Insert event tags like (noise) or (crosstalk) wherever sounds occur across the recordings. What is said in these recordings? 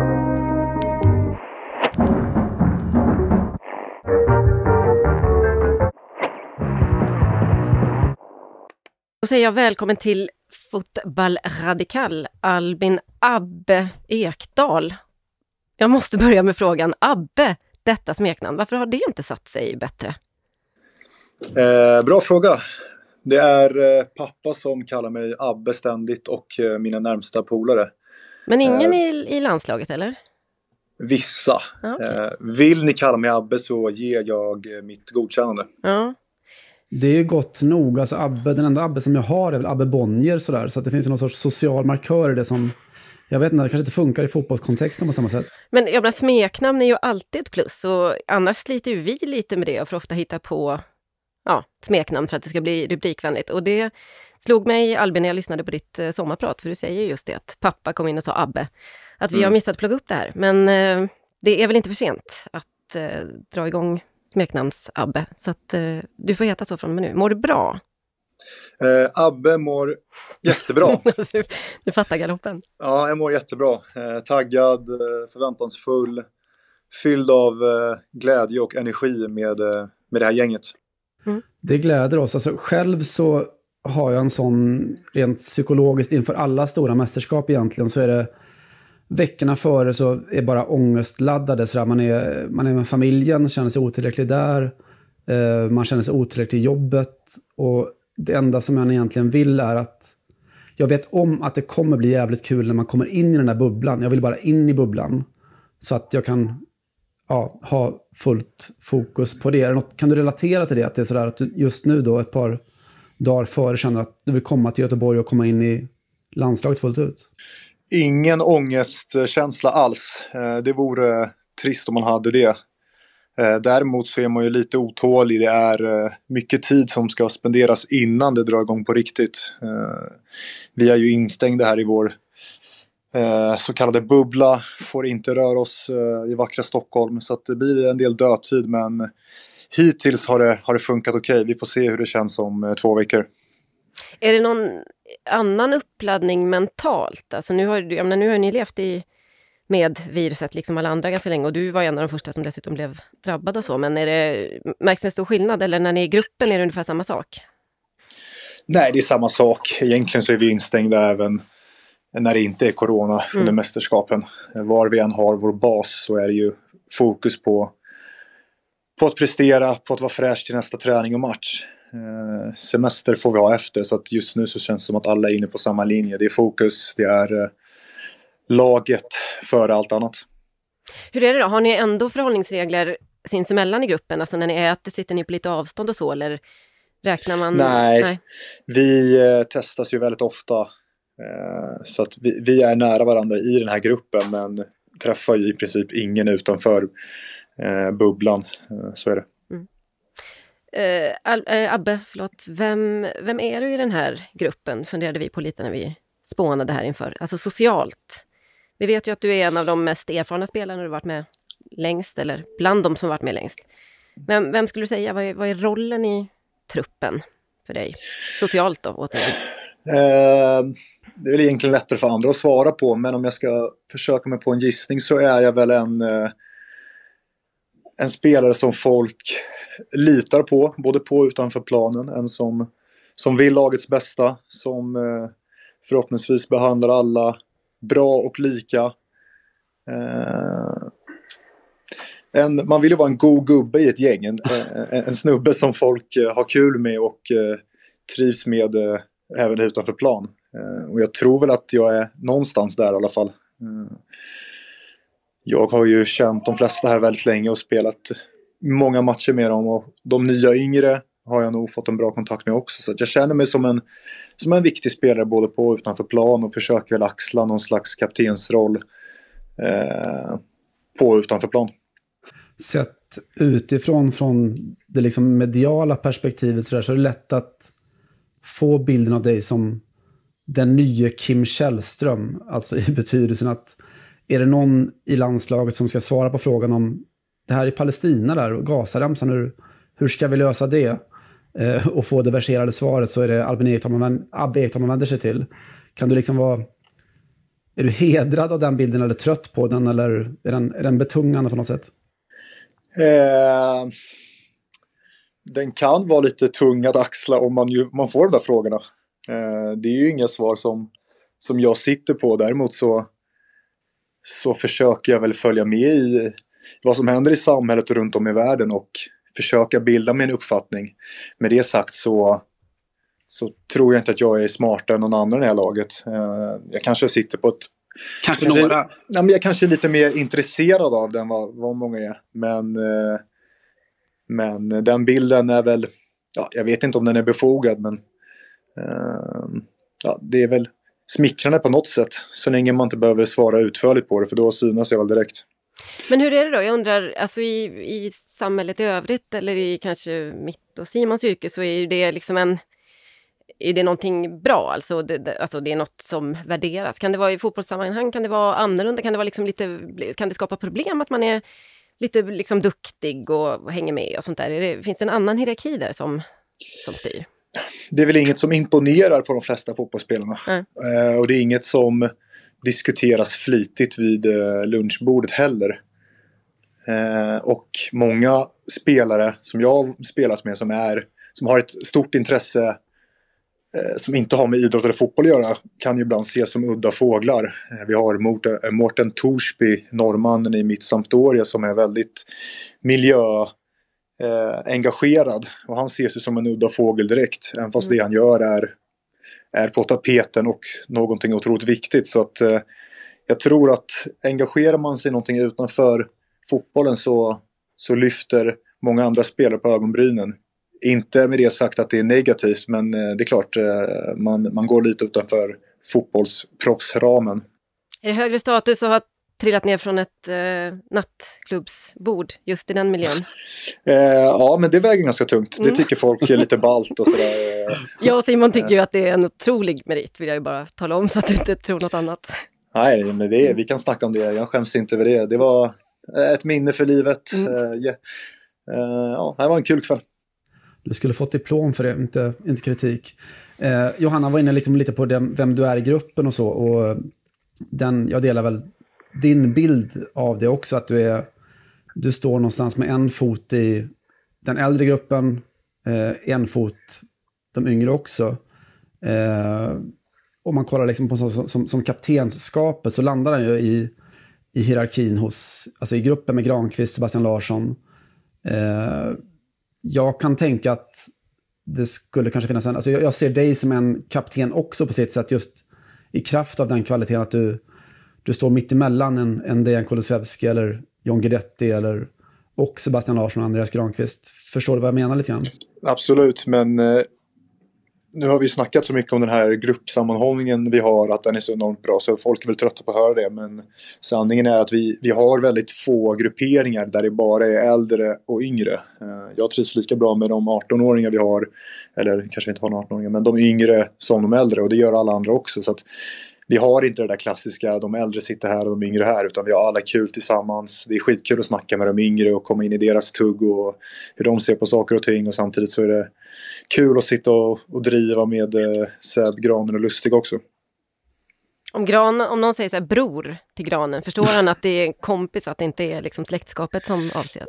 Då säger jag välkommen till Fotboll Radikal, Albin Abbe Ekdal. Jag måste börja med frågan, Abbe, detta smeknamn, varför har det inte satt sig bättre? Eh, bra fråga. Det är eh, pappa som kallar mig Abbe ständigt och eh, mina närmsta polare. Men ingen eh, i, i landslaget eller? Vissa. Ah, okay. Eh, vill ni kalla mig Abbe så ger jag eh, mitt godkännande. Ja. Det är ju gott nog. Alltså Abbe, den enda Abbe som jag har är väl Abbe Bonnier sådär. Så att det finns ju någon sorts social markör i det som... Jag vet inte, det kanske inte funkar i fotbollskontexten på samma sätt. Men jag menar, smeknamn är ju alltid ett plus och annars sliter ju vi lite med det och får ofta hitta på ja, smeknamn för att det ska bli rubrikvänligt. Och det slog mig, Albin, när jag lyssnade på ditt eh, sommarprat, för du säger just det att pappa kom in och sa Abbe. Att vi Mm. har missat att plugga upp det här. Men eh, det är väl inte för sent att eh, dra igång smeknamns-Abbe. Så att eh, du får heta så från och med nu. Mår du bra? Eh, Abbe mår jättebra. (laughs) Alltså, du, du fattar galoppen. ja, jag mår jättebra. Eh, taggad, eh, förväntansfull, fylld av eh, glädje och energi med, eh, med det här gänget. Mm. Det gläder oss. Alltså själv så har jag en sån rent psykologiskt inför alla stora mästerskap egentligen så är det veckorna före så är bara ångestladdade. Så där. Man, är, man är med familjen, känner sig otillräcklig där. Eh, man känner sig otillräcklig i jobbet. Och det enda som jag egentligen vill är att jag vet om att det kommer bli jävligt kul när man kommer in i den där bubblan. Jag vill bara in i bubblan. Så att jag kan ja, ha fullt fokus på det. Det något, kan du relatera till det? Att det är sådär att du just nu då ett par dagar före känner att du vill komma till Göteborg och komma in i landslaget fullt ut? Ingen ångestkänsla alls. Eh, det vore trist om man hade det. Eh, däremot så är man ju lite otålig. Det är eh, mycket tid som ska spenderas innan det drar igång på riktigt. Vi är ju instängda här i vår eh, så kallade bubbla. Får inte röra oss eh, i vackra Stockholm. Så det blir en del dödtid. Men hittills har det, har det funkat okej. Vi får se hur det känns om eh, två veckor. Är det någon annan uppladdning mentalt? Alltså nu har, jag menar, nu har ni levt i, med viruset liksom alla andra ganska länge och du var en av de första som dessutom blev drabbad och så. Men är det, märks det en stor skillnad eller när ni är i gruppen är det ungefär samma sak? Nej, det är samma sak. Egentligen så är vi instängda även när det inte är corona under mästerskapen. Var vi än har vår bas så är det ju fokus på, på att prestera, på att vara fräsch till nästa träning och match. Eh, semester får vi ha efter så att just nu så känns det som att alla är inne på samma linje. Det är fokus, det är eh, laget före allt annat. Hur är det då? Har ni ändå förhållningsregler sinsemellan i gruppen? Alltså när ni äter, sitter ni på lite avstånd och så eller räknar man? Nej. Vi eh, testas ju väldigt ofta. Eh, så att vi, vi är nära varandra i den här gruppen men träffar ju i princip ingen utanför eh, bubblan. Eh, så är det. Mm. Eh, Al- eh, Abbe, förlåt. Vem, vem är du i den här gruppen? Funderade vi på lite när vi spånade här inför. Alltså socialt. Vi vet ju att du är en av de mest erfarna spelarna du har varit med längst, eller bland de som varit med längst. Men vem skulle du säga, vad är, vad är rollen i truppen för dig? Socialt då, återigen. Eh, det är väl egentligen lättare för andra att svara på men om jag ska försöka mig på en gissning så är jag väl en, eh, en spelare som folk litar på, både på och utanför planen. En som, som vill lagets bästa, som eh, förhoppningsvis behandlar alla bra och lika. Eh, en, man vill ju vara en god gubbe i ett gäng, en, en, en snubbe som folk eh, har kul med och eh, trivs med eh, även utanför plan. Eh, och jag tror väl att jag är någonstans där i alla fall. Eh, jag har ju känt de flesta här väldigt länge och spelat många matcher med dem och de nya yngre har jag nog fått en bra kontakt med också. Så att jag känner mig som en, som en viktig spelare både på och utanför plan och försöker väl axla någon slags kaptensroll eh, på och utanför plan. Sett utifrån från det liksom mediala perspektivet så, där, så är det lätt att få bilden av dig som den nya Kim Källström. Alltså i (laughs) betydelsen att är det någon i landslaget som ska svara på frågan om det här i Palestina där och Gazaremsan, hur, hur ska vi lösa det? Eh, och få det verserade svaret så är det Albin Ekdal man, Abbe Ekdal man vänder sig till. Kan du liksom vara... är du hedrad av den bilden eller trött på den eller är den, är den betungande på något sätt? Eh, den kan vara lite tung att axla om man, ju, man får de där frågorna. Eh, det är ju inga svar som, som jag sitter på. Däremot så, så försöker jag väl följa med i vad som händer i samhället runt om i världen och försöka bilda mig en uppfattning. Med det sagt så, så tror jag inte att jag är smartare än någon annan i det här laget. Eh, jag kanske sitter på ett... Kanske några? Men jag kanske är lite mer intresserad av den vad, vad många är. Men, eh, men eh, den bilden är väl... Ja, jag vet inte om den är befogad men... Eh, ja, det är väl smickrande på något sätt. Så länge man inte behöver svara utförligt på det för då synas jag väl direkt. Men hur är det då? Jag undrar, alltså i, i samhället i övrigt eller i kanske mitt och Simons yrke så är det liksom en... Är det någonting bra? Alltså det, alltså det är något som värderas. Kan det vara i fotbollssammanhang? Kan det vara annorlunda? Kan det, vara liksom lite, kan det skapa problem att man är lite liksom duktig och hänger med och sånt där? Det, finns det en annan hierarki där som, som styr? Det är väl inget som imponerar på de flesta fotbollsspelarna. Mm. Eh, och det är inget som diskuteras flitigt vid eh, lunchbordet heller. Eh, och många spelare som jag spelat med som, är, som har ett stort intresse som inte har med idrott eller fotboll att göra kan ju ibland ses som udda fåglar. Eh, vi har Morten, Morten Torsby, norrmannen i mitt Sampdoria som är väldigt miljöengagerad. och han ses ju som en udda fågel direkt. Även fast mm. det han gör är, är på tapeten och någonting otroligt viktigt. Så att jag tror att engagerar man sig i någonting utanför fotbollen så, så lyfter många andra spelare på ögonbrynen. Inte med det sagt att det är negativt, men eh, det är klart, eh, man, man går lite utanför fotbollsproffsramen. Är det högre status att ha trillat ner från ett eh, nattklubbsbord just i den miljön? (laughs) eh, ja, men det väger ganska tungt. Mm. Det tycker folk är lite balt och sådär. (laughs) Jag och Simon tycker ju att det är en otrolig merit, vill jag ju bara tala om så att du inte tror något annat. Nej, men det är, vi kan snacka om det. Jag skäms inte över det. Det var, Eh, ett minne för livet. Mm. Uh, ja, det var en kul kväll. Du skulle fått diplom för det, inte, inte kritik. Eh, Johanna var inne liksom lite på den, vem du är i gruppen och så. Och den, jag delar väl din bild av det också, att du, är, du står någonstans med en fot i den äldre gruppen, eh, en fot de yngre också. Eh, om man kollar liksom på som, som, som kaptensskapet så landar den ju i i hierarkin hos, alltså i gruppen med Granqvist, Sebastian Larsson. Eh, jag kan tänka att det skulle kanske finnas en, alltså jag, jag, ser dig som en kapten också på sitt sätt, just i kraft av den kvaliteten att du, du står mitt emellan en, en Dejan Kulusevski eller John Guidetti eller och Sebastian Larsson och Andreas Granqvist. Förstår du vad jag menar lite grann? Absolut, men eh, nu har vi snackat så mycket om den här gruppsammanhållningen vi har, att den är så enormt bra, så folk är väl trötta på att höra det. Men sanningen är att vi, vi har väldigt få grupperingar där det bara är äldre och yngre. Eh, jag trivs lika bra med de 18-åringar vi har, eller kanske inte har några 18-åringar, men de yngre som de äldre och det gör alla andra också. Så att vi har inte det där klassiska, de äldre sitter här och de yngre här, utan vi har alla kul tillsammans. Det är skitkul att snacka med de yngre och komma in i deras tugg och hur de ser på saker och ting och samtidigt så är det kul att sitta och, och driva med eh, Seb, Granen och Lustig också. Om, gran, om någon säger så här, bror till Granen, förstår han att det är en kompis och att det inte är liksom släktskapet som avses?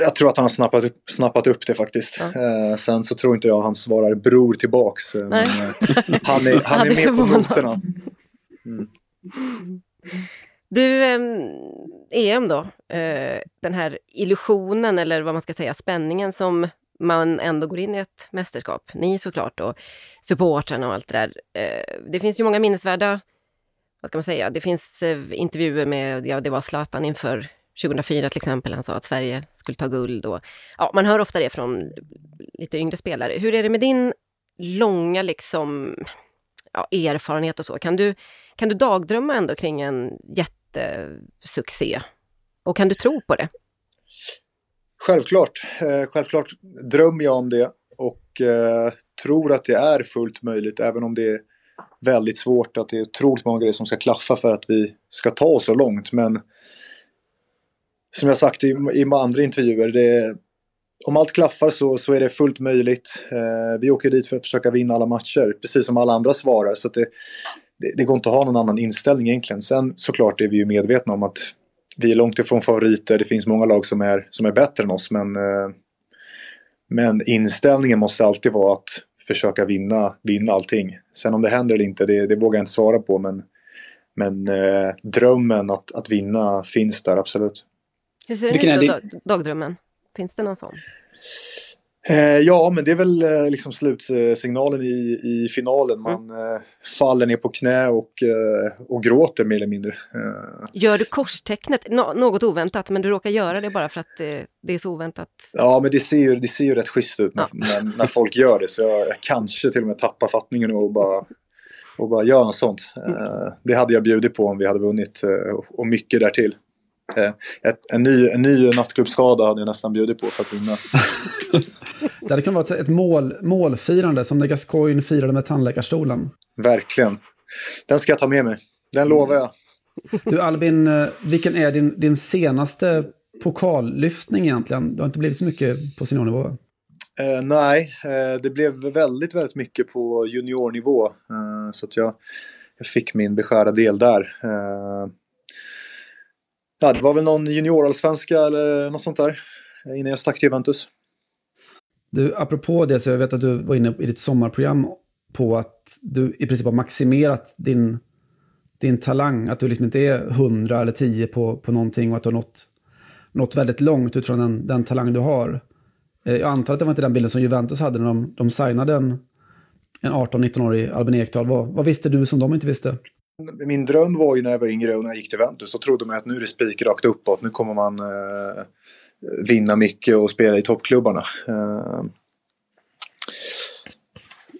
Jag tror att han har snappat upp, snappat upp det faktiskt. Ja. Eh, sen så tror inte jag han svarar bror tillbaks. Eh, men, eh, han är, han (laughs) är med på noterna. Mm. Du, eh, EM då, den här illusionen eller vad man ska säga, spänningen som man ändå går in i ett mästerskap. Ni såklart och supportrarna och allt det där. Eh, det finns ju många minnesvärda, vad ska man säga, det finns eh, intervjuer med, ja det var Zlatan inför 2004 till exempel, han sa att Sverige skulle ta guld och ja, man hör ofta det från lite yngre spelare. Hur är det med din långa liksom ja, erfarenhet och så? Kan du, kan du dagdrömma ändå kring en jättesuccé? Och kan du tro på det? Självklart. Eh, självklart drömmer jag om det och eh, tror att det är fullt möjligt även om det är väldigt svårt att det är otroligt många grejer som ska klaffa för att vi ska ta oss så långt. Men som jag sagt i, i andra intervjuer, det, om allt klaffar så, så är det fullt möjligt. Eh, vi åker dit för att försöka vinna alla matcher, precis som alla andra svarar. Så det, det, det går inte att ha någon annan inställning egentligen. Sen såklart är vi ju medvetna om att vi är långt ifrån favoriter. Det finns många lag som är, som är bättre än oss. Men, eh, men inställningen måste alltid vara att försöka vinna, vinna allting. Sen om det händer eller inte, det, det vågar jag inte svara på. Men, men eh, drömmen att, att vinna finns där, absolut. Hur ser den ut då, dagdrömmen? Finns det någon sån? Eh, ja, men det är väl eh, liksom slutsignalen i, i finalen. Man mm. eh, faller ner på knä och, eh, och gråter mer eller mindre. Eh. Gör du korstecknet? Nå något oväntat, men du råkar göra det bara för att eh, det är så oväntat? Ja, men det ser ju, det ser ju rätt schysst ut när, ja. när, när, folk gör det. Så jag, jag, kanske till och med tappar fattningen och bara, och bara gör något sånt. Mm. det hade jag bjudit på om vi hade vunnit och mycket därtill. Eh, ett, en, ny, en ny nattklubbsskada hade jag nästan bjudit på för att vinna. (laughs) det hade kunnat vara ett mål, målfirande som när Gascoigne firade med tandläkarstolen. Verkligen. Den ska jag ta med mig. Den lovar jag. Du Albin, eh, vilken är din, din senaste pokallyftning egentligen? Det har inte blivit så mycket på seniornivå. Eh, nej, eh, det blev väldigt, väldigt mycket på juniornivå. Eh, så att jag, jag fick min beskärda del där. Ja, det var väl någon juniorallsvenska eller något sånt där eh, innan jag stack till Juventus. Du, apropå det, så jag vet att du var inne i ditt sommarprogram på att du i princip har maximerat din, din talang. Att du liksom inte är 100 eller 10 på, på någonting och att du har nått, nått väldigt långt utifrån den, den talang du har. Eh, jag antar att det var inte den bilden som Juventus hade när de, de signade en, en 18-19-årig Albin Ekdal. Vad, vad visste du som de inte visste? Min dröm var ju när jag var yngre och när jag gick till Ventus så trodde man att nu är det spikrakt uppåt. Nu kommer man eh, vinna mycket och spela i toppklubbarna. Eh,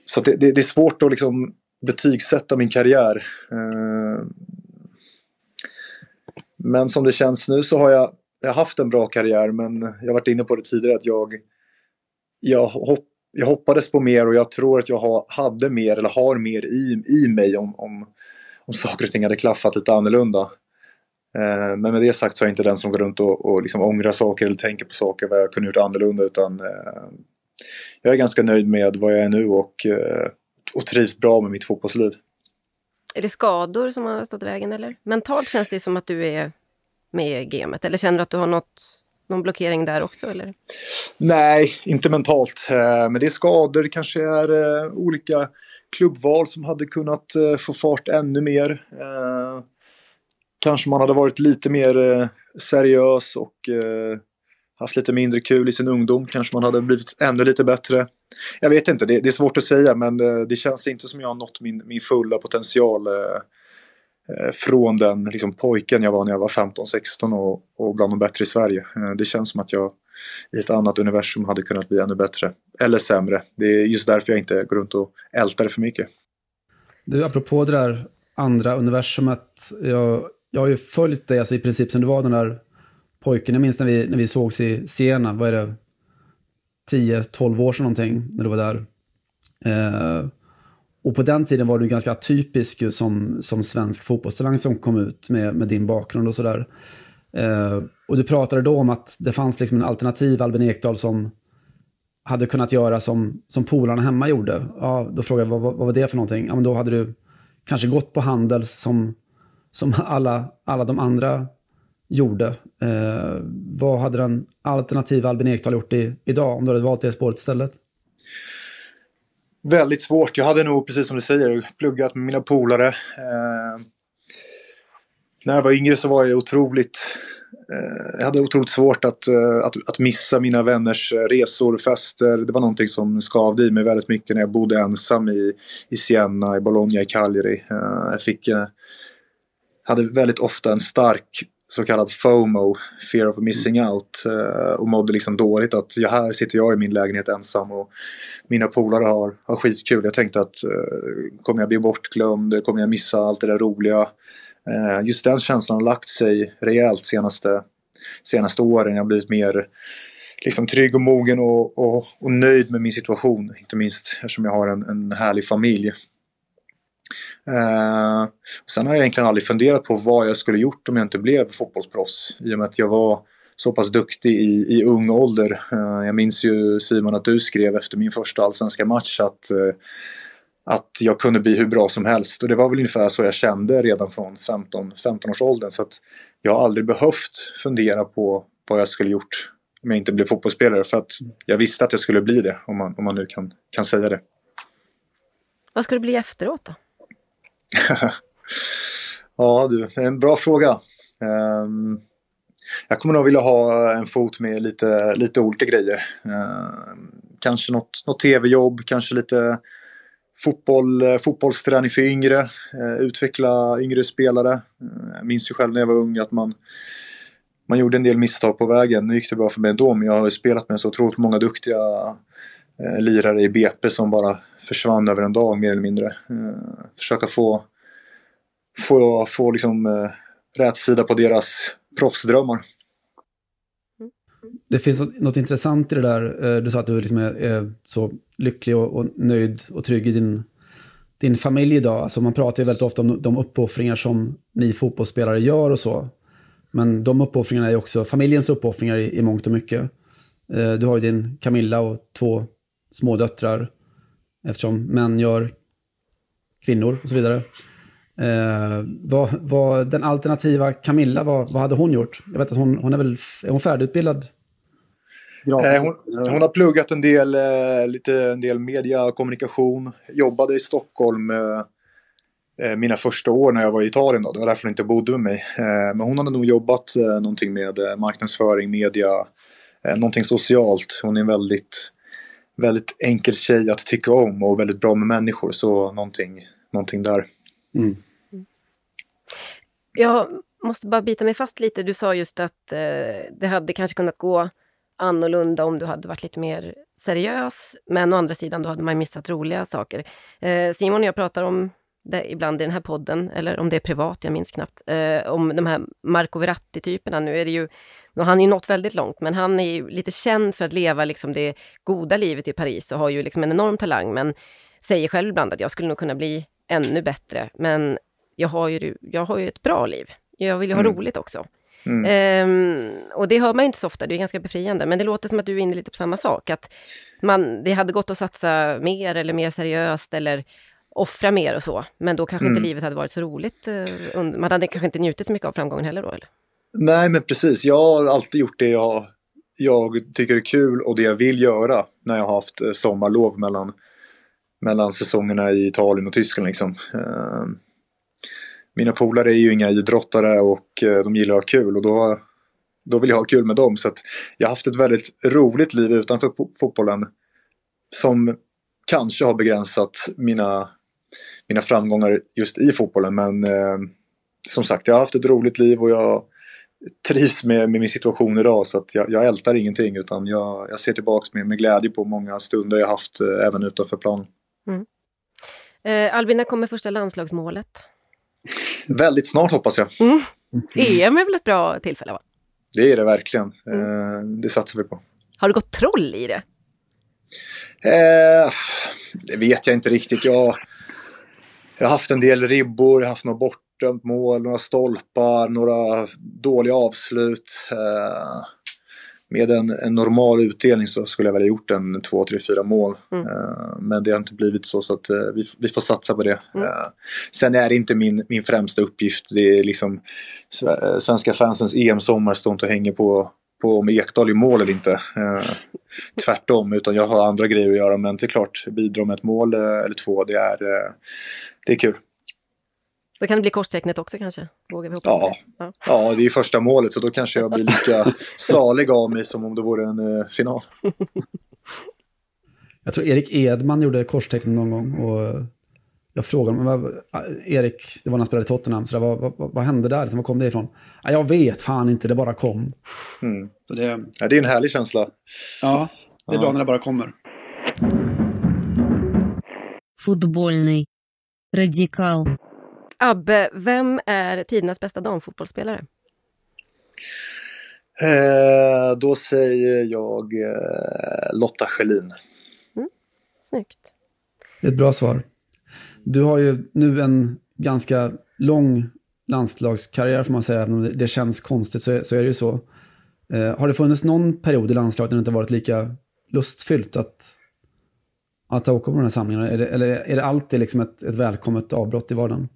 så det, det, det, är svårt att liksom betygsätta min karriär. Eh, men som det känns nu så har jag, jag har haft en bra karriär men jag har varit inne på det tidigare att jag, jag, hopp, jag hoppades på mer och jag tror att jag ha, hade mer eller har mer i, i mig om, om om saker och ting hade klaffat lite annorlunda. Eh, men med det sagt så är jag inte den som går runt och, och liksom ångrar saker eller tänker på saker vad jag kunde gjort annorlunda utan eh, jag är ganska nöjd med vad jag är nu och, eh, och trivs bra med mitt fotbollsliv. Är det skador som har stått i vägen eller? Mentalt känns det som att du är med i gamet eller känner du att du har något, någon blockering där också eller? Nej, inte mentalt. Men det är skador, det kanske är olika klubbval som hade kunnat eh, få fart ännu mer. Eh, kanske man hade varit lite mer eh, seriös och eh, haft lite mindre kul i sin ungdom. Kanske man hade blivit ännu lite bättre. Jag vet inte, det, det är svårt att säga men eh, det känns inte som jag har nått min, min fulla potential eh, från den liksom, pojken jag var när jag var 15-16 och, och bland de bättre i Sverige. Det känns som att jag i ett annat universum hade kunnat bli ännu bättre. Eller sämre. Det är just därför jag inte går runt och ältar det för mycket. Du, apropå det där andra universumet. Jag, jag har ju följt dig alltså, i princip sen du var den där pojken. Jag minns när vi, när vi sågs i Siena, vad är det? 10-12 år sedan någonting, när du var där. Eh, och på den tiden var du ganska typisk som, som svensk fotbollstalang som kom ut med, med din bakgrund och sådär. Eh, och du pratade då om att det fanns liksom en alternativ Albin Ekdal som hade kunnat göra som, som polarna hemma gjorde. Ja, då frågade jag vad, vad var det för någonting? Ja, men då hade du kanske gått på Handels som, som alla, alla de andra gjorde. Eh, vad hade den alternativa Albin Ekdal gjort i, idag om du hade valt det spåret istället? Väldigt svårt. Jag hade nog, precis som du säger, pluggat med mina polare. Eh, när jag var yngre så var jag otroligt Eh, jag hade otroligt svårt att, eh, att, att missa mina vänners resor, fester. Det var någonting som skavde i mig väldigt mycket när jag bodde ensam i, i Siena, i Bologna, i Cagliari. Eh, jag fick, hade väldigt ofta en stark så kallad FOMO, fear of missing out. Och mådde liksom dåligt att ja, här sitter jag i min lägenhet ensam och mina polare har, har skitkul. Jag tänkte att kommer jag bli bortglömd? Kommer jag missa allt det där roliga? Eh, just den känslan har lagt sig rejält senaste, senaste åren. Jag har blivit mer liksom, trygg och mogen och, och, och nöjd med min situation. Inte minst eftersom jag har en, en härlig familj. Eh, sen har jag egentligen aldrig funderat på vad jag skulle gjort om jag inte blev fotbollsproffs. I och med att jag var så pass duktig i, i ung ålder. Eh, jag minns ju Simon att du skrev efter min första allsvenska match att eh, att jag kunde bli hur bra som helst. Och det var väl ungefär så jag kände redan från 15, 15 års åldern. Så att jag har aldrig behövt fundera på vad jag skulle gjort om jag inte blev fotbollsspelare. För att jag visste att jag skulle bli det, om man, om man nu kan, kan säga det. Vad ska du bli efteråt då? (laughs) ja du, en bra fråga. Um, jag kommer nog vilja ha en fot med lite, lite olika grejer. Uh, kanske något, något tv-jobb, kanske lite fotboll, eh, fotbollsträning för yngre, eh, utveckla yngre spelare. Eh, jag minns ju själv när jag var ung att man, man gjorde en del misstag på vägen. Nu gick det bra för mig ändå, men jag har ju spelat med så otroligt många duktiga lirare i BP som bara försvann över en dag mer eller mindre. försöka få, få, få liksom, sida på deras proffsdrömmar. Det finns något intressant i det där. Du sa att du liksom är, är så lycklig och, och, nöjd och trygg i din, din familj idag. Alltså man pratar ju väldigt ofta om de uppoffringar som ni fotbollsspelare gör och så. Men de uppoffringarna är också familjens uppoffringar i, i mångt och mycket. Eh, du har ju din Camilla och två små döttrar eftersom män gör kvinnor och så vidare. Eh, vad, vad, den alternativa Camilla, vad, vad hade hon gjort? Jag vet att hon, hon är väl är hon färdigutbildad? Eh, hon, hon, har pluggat en del, eh, lite, en del media kommunikation. Jobbade i Stockholm eh, eh, mina första år när jag var i Italien. Då. Det var därför hon inte bodde med mig. Men hon hade nog jobbat eh, någonting med marknadsföring, media, eh, någonting socialt. Hon är en väldigt, väldigt enkel tjej att tycka om och väldigt bra med människor. Så någonting, någonting där. Mm. Jag måste bara bita mig fast lite. Du sa just att det hade kanske kunnat gå annorlunda om du hade varit lite mer seriös. Men å andra sidan, då hade man missat roliga saker. Eh, Simon och jag pratar om det ibland i den här podden, eller om det är privat, jag minns knappt, eh, om de här Marco Verratti-typerna. Nu är det ju, han har ju nått väldigt långt, men han är ju lite känd för att leva liksom det goda livet i Paris och har ju liksom en enorm talang, men säger själv ibland att jag skulle nog kunna bli ännu bättre. Men jag har ju, jag har ju ett bra liv. Jag vill ju ha mm. roligt också. Mm. Um, och det hör man ju inte så ofta, det är ganska befriande. Men det låter som att du är inne lite på samma sak. Att man, det hade gått att satsa mer eller mer seriöst eller offra mer och så. Men då kanske mm. inte livet hade varit så roligt. Uh, man hade kanske inte njutit så mycket av framgången heller då? Eller? Nej, men precis. Jag har alltid gjort det jag, jag tycker är kul och det jag vill göra när jag har haft eh, sommarlov mellan, mellan säsongerna i Italien och Tyskland. Liksom. Mina polare är ju inga idrottare och eh, de gillar att ha kul och då, då vill jag ha kul med dem. Så jag har haft ett väldigt roligt liv utanför fotbollen som kanske har begränsat mina, mina framgångar just i fotbollen. Men eh, som sagt, jag har haft ett roligt liv och jag trivs med, med min situation idag så att jag, jag ältar ingenting utan jag, jag ser tillbaks med, med glädje på många stunder jag haft eh, även utanför plan. Mm. Eh, Albin, när kommer första landslagsmålet? Väldigt snart hoppas jag. Mm. EM är väl ett bra tillfälle? va? Det är det verkligen. Mm. Eh, det satsar vi på. Har du gått troll i det? Eh, det vet jag inte riktigt. Jag, jag har haft en del ribbor, jag har haft några bortdömt mål, några stolpar, några dåliga avslut. Eh, med en, en, normal utdelning så skulle jag väl ha gjort en 2, 3, 4 mål. Mm. Uh, men det har inte blivit så så att uh, vi, vi får satsa på det. Mm. Uh, sen är det inte min, min främsta uppgift. Det är liksom svenska fansens EM-sommar står inte och hänger på, på om Ekdal i mål eller inte. tvärtom, utan jag har andra grejer att göra. Men det är klart, bidra med ett mål eller två, det är, det är kul. Då kan det bli korstecknet också kanske? Vågar vi hoppas ja. ja. ja, det är första målet så då kanske jag blir lika (laughs) salig av mig som om det vore en uh, final. (laughs) Jag tror Erik Edman gjorde korstecknet någon gång och jag frågade honom, Erik, det var när han spelade i Tottenham, så där, vad, vad, vad, hände där? var kom det ifrån? Ja, jag vet fan inte, det bara kom. Mm. Så det, ja, det är en härlig känsla. Ja, det är ja. bra när det bara kommer. Fotbollny. Radikal. Abbe, vem är tidernas bästa damfotbollsspelare? Eh, då säger jag eh, Lotta Schelin. Mm, snyggt. Ett bra svar. Du har ju nu en ganska lång landslagskarriär får man säga, även om det känns konstigt så är, så är det ju så. Eh, har det funnits någon period i landslaget där det inte varit lika lustfyllt att, att åka på de här samlingarna? Är det, eller är det alltid liksom ett, ett välkommet avbrott i vardagen?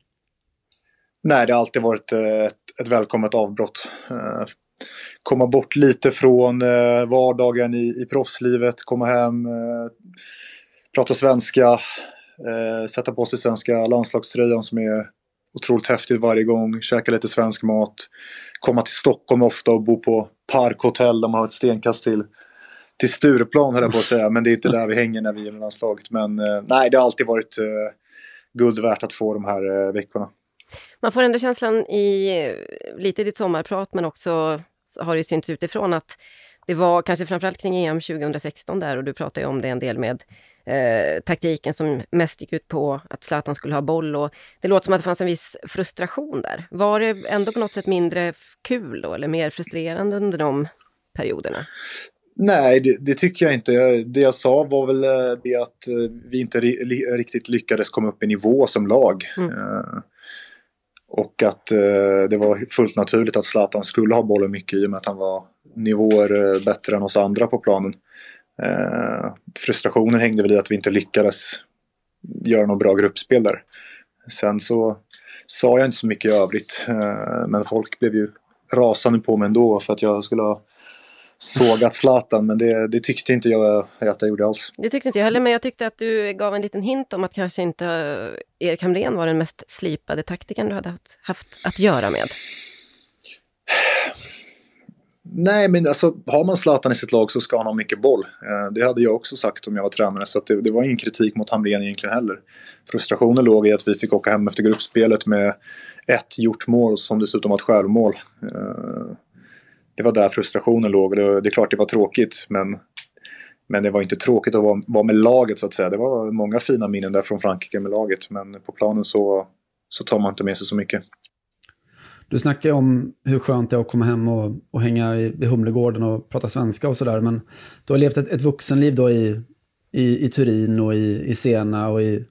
Nej, det har alltid varit eh, ett, ett välkommet avbrott. Eh, komma bort lite från eh, vardagen i, i proffslivet, komma hem, prata svenska, sätta på sig svenska landslagströjan som är otroligt häftigt varje gång, käka lite svensk mat, komma till Stockholm ofta och bo på parkhotell där man har ett stenkast till, till Stureplan höll jag på att säga, men det är inte där vi hänger när vi är med landslaget. Men nej, det har alltid varit guld värt att få de här veckorna. Man får ändå känslan i lite i ditt sommarprat, men också har det synts utifrån att det var kanske framförallt kring EM 2016 där och du pratade om det en del med eh, taktiken som mest gick ut på att Zlatan skulle ha boll och det låter som att det fanns en viss frustration där. Var det ändå på något sätt mindre kul då eller mer frustrerande under de perioderna? Nej, det, det, tycker jag inte. Det jag sa var väl eh, det att eh, vi inte riktigt lyckades komma upp i nivå som lag. Mm. Och att eh, det var fullt naturligt att Zlatan skulle ha bollen mycket i och med att han var nivåer eh, bättre än oss andra på planen. Eh, frustrationen hängde väl i att vi inte lyckades göra något bra gruppspel där. Sen så sa jag inte så mycket i övrigt, eh, men folk blev ju rasande på mig ändå för att jag skulle ha sågat Zlatan, men det, det, tyckte inte jag att jag gjorde alls. Det tyckte inte jag heller, men jag tyckte att du gav en liten hint om att kanske inte Erik Hamrén var den mest slipade taktiken du hade haft, haft att göra med. Nej, men alltså har man Zlatan i sitt lag så ska han ha mycket boll. Eh, det hade jag också sagt om jag var tränare, så det, det, var ingen kritik mot Hamrén egentligen heller. Frustrationen låg i att vi fick åka hem efter gruppspelet med ett gjort mål som dessutom var ett självmål. Det var där frustrationen låg. Det, det är klart det var tråkigt men, men det var inte tråkigt att vara, vara med laget så att säga. Det var många fina minnen där från Frankrike med laget men på planen så, så tar man inte med sig så mycket. Du snackar om hur skönt det är att komma hem och, och hänga i, i Humlegården och prata svenska och sådär. Men du har levt ett, ett vuxenliv då i, i, i Turin och i, i Sena och i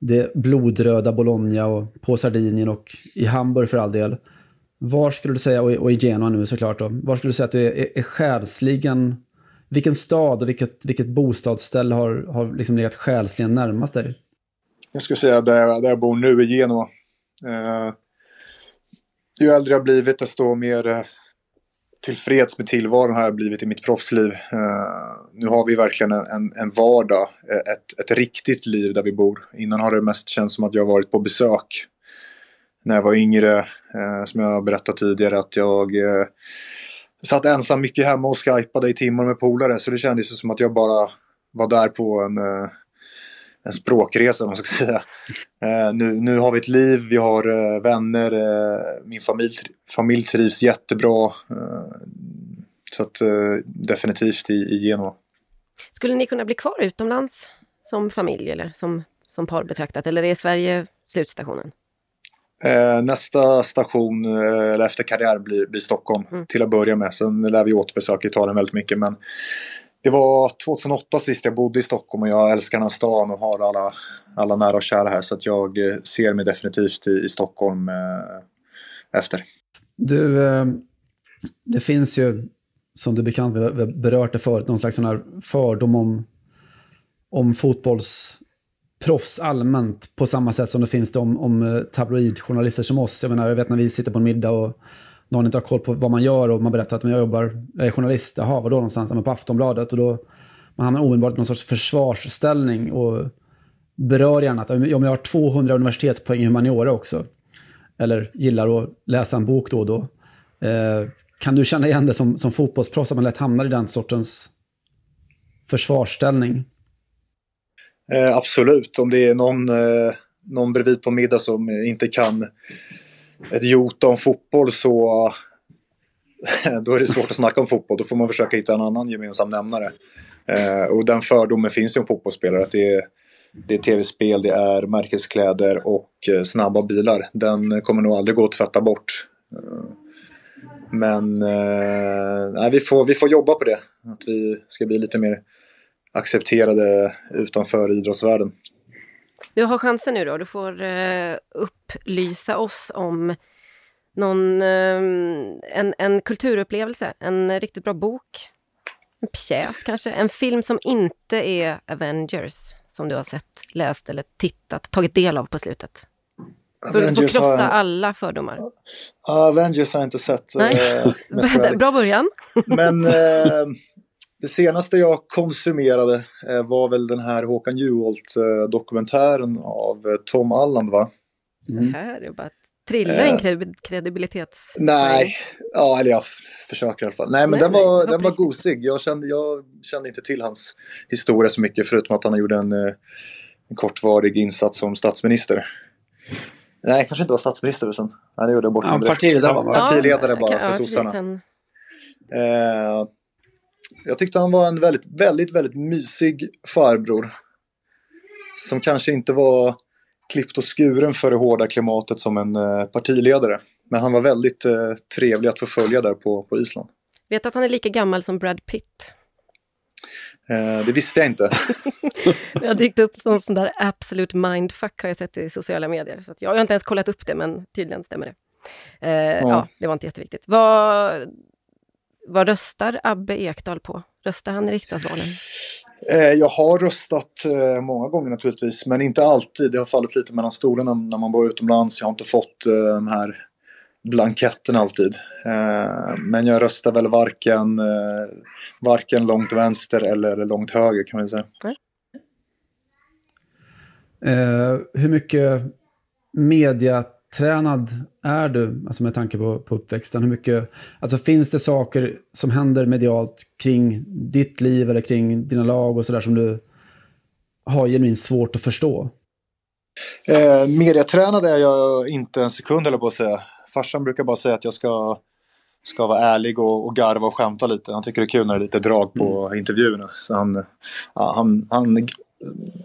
det blodröda Bologna och på Sardinien och i Hamburg för all del. Var skulle du säga, och i Genua nu såklart då, var skulle du säga att du är, är själsligen, vilken stad och vilket, vilket bostadsställe har, har liksom legat själsligen närmast dig? Jag skulle säga där, där jag bor nu i Genua. Eh, ju äldre jag blivit desto mer eh, tillfreds med tillvaron har jag blivit i mitt proffsliv. Eh, nu har vi verkligen en, en vardag, eh, ett, ett riktigt liv där vi bor. Innan har det mest känts som att jag varit på besök när jag var yngre, Eh, som jag berättat tidigare, att jag eh, satt ensam mycket hemma och skypade i timmar med polare. Så det kändes som att jag bara var där på en, eh, en språkresa, om man ska (laughs) säga. Eh, nu, nu har vi ett liv, vi har eh, vänner, eh, min familj, familj trivs jättebra. Eh, så att eh, definitivt i, i Genoa. Skulle ni kunna bli kvar utomlands som familj eller som, som par betraktat? Eller är Sverige slutstationen? Eh, nästa station eh, eller efter karriär blir, blir Stockholm mm. till att börja med. Sen lär vi återbesöka Italien väldigt mycket. Men det var 2008 sist jag bodde i Stockholm och jag älskar den här stan och har alla, alla nära och kära här. Så att jag eh, ser mig definitivt i, i Stockholm eh, efter. Du, eh, det finns ju, som du bekant, vi berört det förut, någon slags sån här fördom om, om fotbolls proffs allmänt på samma sätt som det finns om, om eh, tabloidjournalister som oss. Jag menar, jag vet när vi sitter på en middag och någon inte har koll på vad man gör och man berättar att jag jobbar, jag är journalist, jaha, vadå någonstans? Ja, på Aftonbladet. Och då man hamnar omedelbart i någon sorts försvarsställning och berör gärna att om jag har 200 universitetspoäng i humaniora också, eller gillar att läsa en bok då och då, eh, kan du känna igen det som, som fotbollsproffs, att man lätt hamnar i den sortens försvarsställning? Eh, absolut, om det är någon, eh, någon bredvid på middag som inte kan ett jota om fotboll så eh, (laughs) då är det svårt att snacka om fotboll. Då får man försöka hitta en annan gemensam nämnare. Eh, och den fördomen finns ju om fotbollsspelare. Att det är, det är tv-spel, det är märkeskläder och eh, snabba bilar. Den kommer nog aldrig gå att tvätta bort. Eh, men eh, vi, får, vi får jobba på det. Att vi ska bli lite mer accepterade utanför idrottsvärlden. Du har chansen nu då. Du får uh, upplysa oss om någon, uh, en, en kulturupplevelse, en riktigt bra bok, en pjäs kanske, en film som inte är Avengers, som du har sett, läst eller tittat, tagit del av på slutet? För att få krossa har... alla fördomar. Avengers har jag inte sett. Eh, (laughs) Bra början. Men eh, (laughs) det senaste jag konsumerade eh, var väl den här Håkan Juholt-dokumentären av eh, Tom Alland va? Mm. Det här är bara att trilla eh, en kredibilitets... Nej, ja, eller jag försöker i alla fall. Nej, men nej, den var, nej, den var gosig. Jag kände, jag kände inte till hans historia så mycket förutom att han gjorde en, en kortvarig insats som statsminister. Nej, kanske inte var statsminister sen. Nej, det gjorde jag bort ja, partiledare var Partiledare bara för sossarna. Eh, jag tyckte han var en väldigt, väldigt, väldigt mysig farbror. Som kanske inte var klippt och skuren för det hårda klimatet som en eh, partiledare. Men han var väldigt eh, trevlig att förfölja där på, på Island. Vet du att han är lika gammal som Brad Pitt? Eh, det visste jag inte. (laughs) det har dykt upp som sån där absolut mindfuck har jag sett i sociala medier. Så jag har inte ens kollat upp det, men tydligen stämmer det. Eh, ja. ja. det var inte jätteviktigt. Vad, vad röstar Abbe Ekdal på? Röstar han i riksdagsvalen? Eh, jag har röstat eh, många gånger naturligtvis, men inte alltid. Det har fallit lite mellan stolarna när man var utomlands. Jag har inte fått eh, de här blanketten alltid. Men jag röstar väl varken, varken långt vänster eller långt höger kan man säga. Mm. Eh, hur mycket media tränad är du, alltså med tanke på, på uppväxten? Hur mycket, alltså finns det saker som händer medialt kring ditt liv eller kring dina lag och sådär som du har genuint svårt att förstå? Eh, mediatränad är jag inte en sekund eller på att säga. Farsan brukar bara säga att jag ska, ska vara ärlig och, och garva och skämta lite. Han tycker det är kul när det är lite drag på mm. intervjuerna. Så han, ja, han, han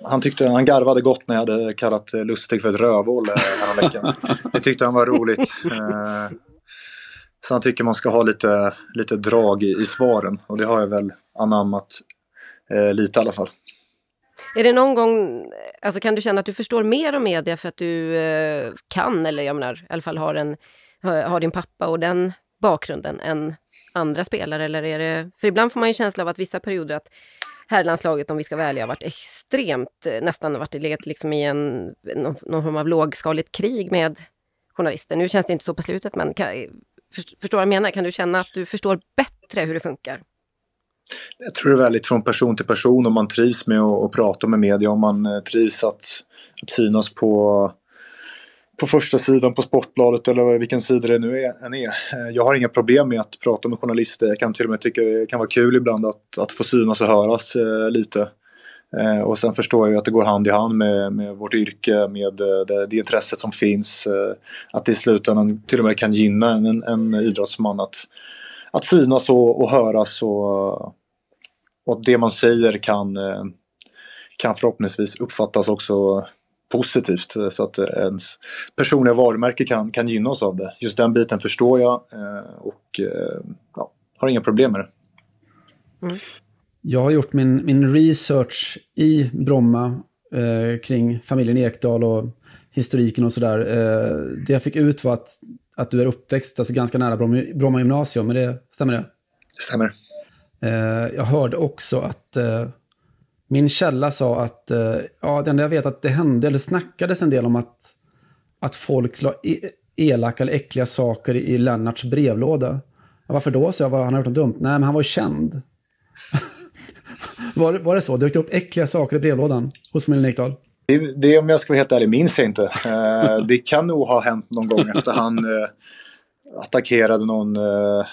han tyckte han garvade gott när jag hade kallat Lustig för ett rövhål eh, häromveckan. Det tyckte han var roligt. Eh, så han tycker man ska ha lite, lite drag i, i svaren och det har jag väl anammat eh, lite i alla fall. Är det någon gång, alltså kan du känna att du förstår mer om media för att du eh, kan eller jag menar i alla fall har, en, har din pappa och den bakgrunden än andra spelare? Eller är det, för ibland får man ju känsla av att vissa perioder att herrlandslaget, om vi ska vara har varit extremt, eh, nästan varit legat liksom i en, någon, någon form av lågskaligt krig med journalister. Nu känns det inte så på slutet, men kan, eh, förstår vad jag menar? Kan du känna att du förstår bättre hur det funkar? Jag tror det är väldigt från person till person om man trivs med att, prata med media, om man eh, trivs att, att synas på på första sidan på Sportbladet eller vilken sida det nu är, än är. Eh, jag har inga problem med att prata med journalister. Jag kan till och med tycka det kan vara kul ibland att, att få synas och höras eh, lite. Eh, och sen förstår jag ju att det går hand i hand med, med vårt yrke, med eh, det, det, intresset som finns. Eh, att det i slutändan till och med kan gynna en, en idrottsman att, att synas och, och höras och, och att det man säger kan, eh, kan förhoppningsvis uppfattas också positivt så att ens personliga varumärke kan, kan gynnas av det. Just den biten förstår jag eh, och eh, ja, har inga problem med det. Mm. Jag har gjort min, min research i Bromma eh, kring familjen Ekdal och historiken och sådär. Eh, det jag fick ut var att, att du är uppväxt alltså ganska nära Bromma, Bromma gymnasium, men det, stämmer det? Det stämmer. Eh, jag hörde också att eh, min källa sa att, eh, ja, det enda jag vet att det hände, eller snackades en del om att, att folk la e-, elaka eller äckliga saker i Lennarts brevlåda. Varför då? Så jag, var, han har gjort något dumt. Nej, men han var ju känd. (laughs) var, var det så? Dök Det upp äckliga saker i brevlådan hos familjen Ekdahl? Det, det, om jag ska vara helt ärlig, minns jag inte. Eh, det kan nog ha hänt någon gång efter han eh, attackerade någon eh,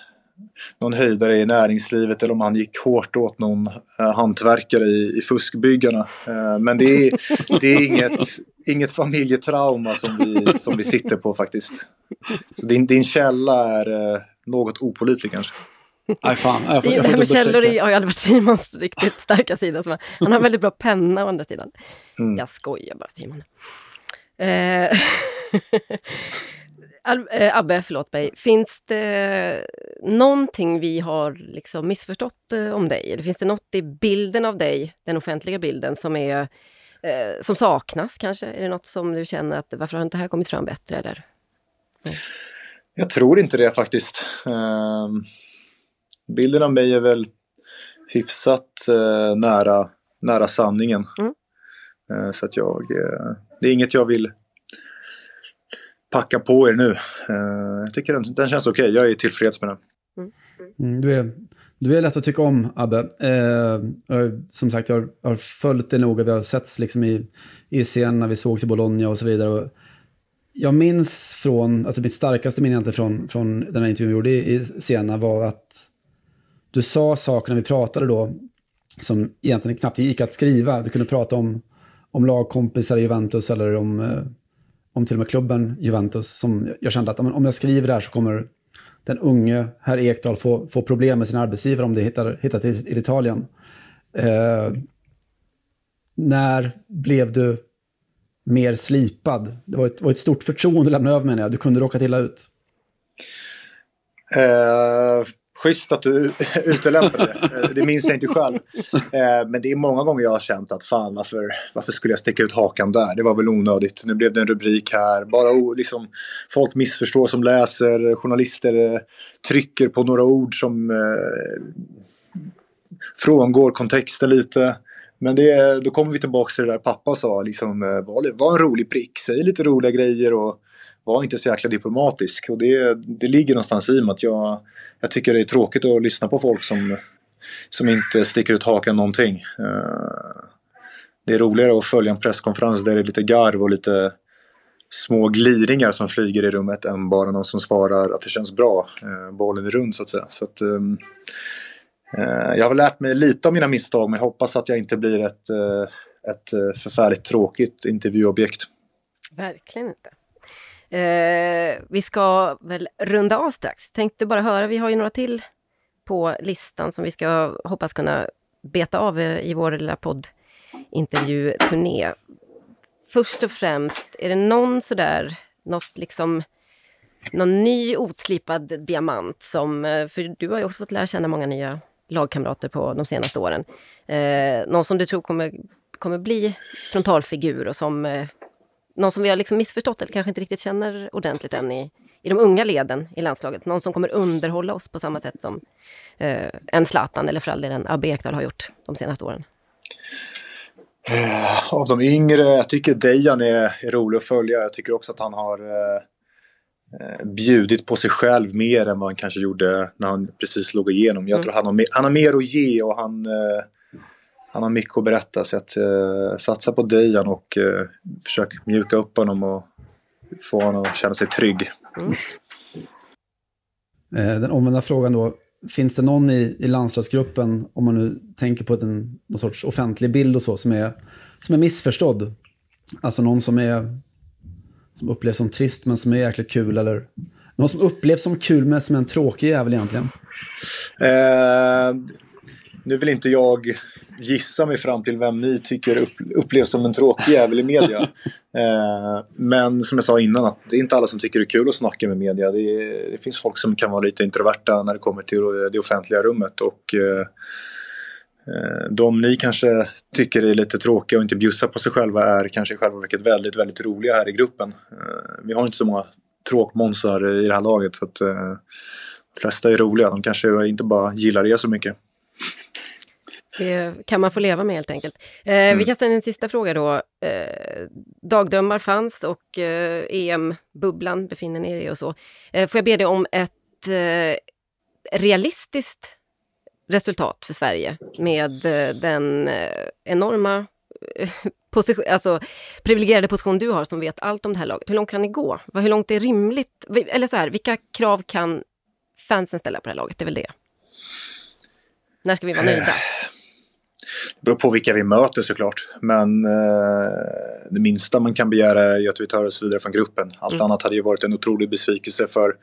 någon höjdare i näringslivet eller om han gick hårt åt någon eh, hantverkare i, i fuskbyggarna. Eh, men det är, det är inget, inget familjetrauma som vi, som vi sitter på faktiskt. Så din, din källa är eh, något opolitlig kanske. Aj, fan. Jag får, jag får det med källor har ju aldrig varit Simons riktigt starka sida. Som han har väldigt bra penna å andra sidan. Mm. Jag skojar bara Simon. Eh, (laughs) äh, Abbe, förlåt mig. Finns det någonting vi har liksom missförstått eh, om dig? Eller finns det något i bilden av dig, den offentliga bilden, som, är, eh, som saknas kanske? Är det något som du känner att varför har inte det här kommit fram bättre? Eller? Mm. Jag tror inte det faktiskt. Eh, bilden av mig är väl hyfsat nära, nära sanningen. Mm. Så att jag, det är inget jag vill packa på er nu. Eh, jag tycker den, den känns okej, okay. jag är tillfreds med den. Mm, du, är, du är lätt att tycka om, Abbe. Eh, som sagt, jag har, har följt det noga, vi har setts liksom i, i scen när vi sågs i Bologna och så vidare. Och jag minns från, alltså mitt starkaste minne egentligen från, från den här intervjun vi gjorde i, i Siena var att du sa saker när vi pratade då som egentligen knappt gick att skriva. Du kunde prata om, om lagkompisar i Juventus eller om, eh, om till och med klubben Juventus. Som jag kände att om jag skriver det här så kommer den unge herr Ekdal få, få problem med sin arbetsgivare om det hittar, hittar till, till Italien. Eh, när blev du mer slipad? Det var ett, var ett stort förtroende att lämna över menar jag. Du kunde råka illa ut. Eh, schysst att du (laughs) utelämnade det. Eh, det minns jag inte själv. Eh, men det är många gånger jag har känt att fan varför, varför skulle jag sticka ut hakan där? Det var väl onödigt. Nu blev det en rubrik här. Bara liksom, folk missförstår som läser. Journalister eh, trycker på några ord som eh, frångår kontexten lite. Men det, då kommer vi tillbaka till det där pappa sa, liksom, var, var en rolig prick, säg lite roliga grejer och var inte så jäkla diplomatisk. Och det, det ligger någonstans i mig att jag, jag tycker det är tråkigt att lyssna på folk som, som inte sticker ut hakan någonting. Eh, det är roligare att följa en presskonferens där det är lite garv och lite små gliringar som flyger i rummet än bara någon som svarar att det känns bra. Eh, bollen är rund så att säga. Så att, ehm, eh, jag har lärt mig lite av mina misstag men jag hoppas att jag inte blir ett, ett förfärligt tråkigt intervjuobjekt. Verkligen inte. Eh, vi ska väl runda av strax. Tänkte bara höra, vi har ju några till på listan som vi ska hoppas kunna beta av eh, i vår lilla poddintervjuturné. Först och främst, är det någon sådär, något liksom, någon ny otslipad diamant som, eh, för du har ju också fått lära känna många nya lagkamrater på de senaste åren. Eh, någon som du tror kommer, kommer bli frontalfigur och som eh, någon som vi har liksom missförstått eller kanske inte riktigt känner ordentligt än i, i de unga leden i landslaget. Någon som kommer underhålla oss på samma sätt som eh, en Zlatan eller för all del en Abbe Ekdal har gjort de senaste åren. Eh, av de yngre, jag tycker Dejan är, är rolig att följa. Jag tycker också att han har eh, eh, bjudit på sig själv mer än vad han kanske gjorde när han precis slog igenom. Jag mm. tror han har, han har mer att ge och han eh, han har mycket att berätta. Så att eh, satsa på Dejan och eh, försök mjuka upp honom och få honom att känna sig trygg. Mm. Eh, den omvända frågan då. Finns det någon i, i landslagsgruppen, om man nu tänker på en, någon sorts offentlig bild och så, som är, som är missförstådd? Alltså någon som är som upplevs som trist men som är jäkligt kul eller någon som upplevs som kul men som är en tråkig jävel egentligen? Eh, nu vill inte jag gissa mig fram till vem ni tycker upplevs som en tråkig jävel i media. (laughs) eh, men som jag sa innan, att det är inte alla som tycker det är kul att snacka med media. Det, är, det finns folk som kan vara lite introverta när det kommer till det offentliga rummet. Och eh, eh, de ni kanske tycker är lite tråkiga och inte bjussar på sig själva är kanske i själva verket väldigt, väldigt roliga här i gruppen. Vi har inte så många tråkmånsar i det här laget. Så att, de flesta är roliga. De kanske inte bara gillar er så mycket. Det kan man få leva med helt enkelt. Eh, mm. Vi kan ställa en sista fråga då. Eh, dagdrömmar fanns och eh, EM-bubblan befinner ni er i och så. Eh, får jag be dig om ett eh, realistiskt resultat för Sverige med eh, den eh, enorma position, alltså, privilegierade position du har som vet allt om det här laget. Hur långt kan ni gå? Hur långt är rimligt? Eller så här, vilka krav kan fansen ställa på det här laget? Det är väl det. När ska vi vara nöjda? Det beror på vilka vi möter såklart. Men eh, det minsta man kan begära är att vi tar oss vidare från gruppen. Allt mm. annat hade ju varit en otrolig besvikelse för,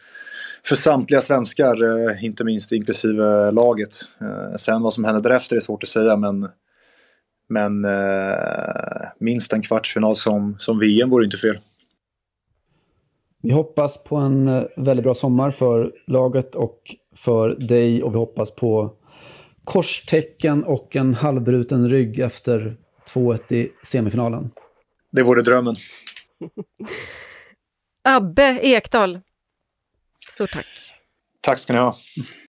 för samtliga svenskar. Eh, inte minst inklusive laget. Eh, sen vad som händer därefter är svårt att säga men men eh, minst en kvartsfinal som, som VM vore inte fel. Vi hoppas på en eh, väldigt bra sommar för laget och för dig och vi hoppas på korstecken och en halvbruten rygg efter 2-1 i semifinalen. Det vore drömmen. (laughs) Abbe Ekdal, stort tack. Tack ska ni ha.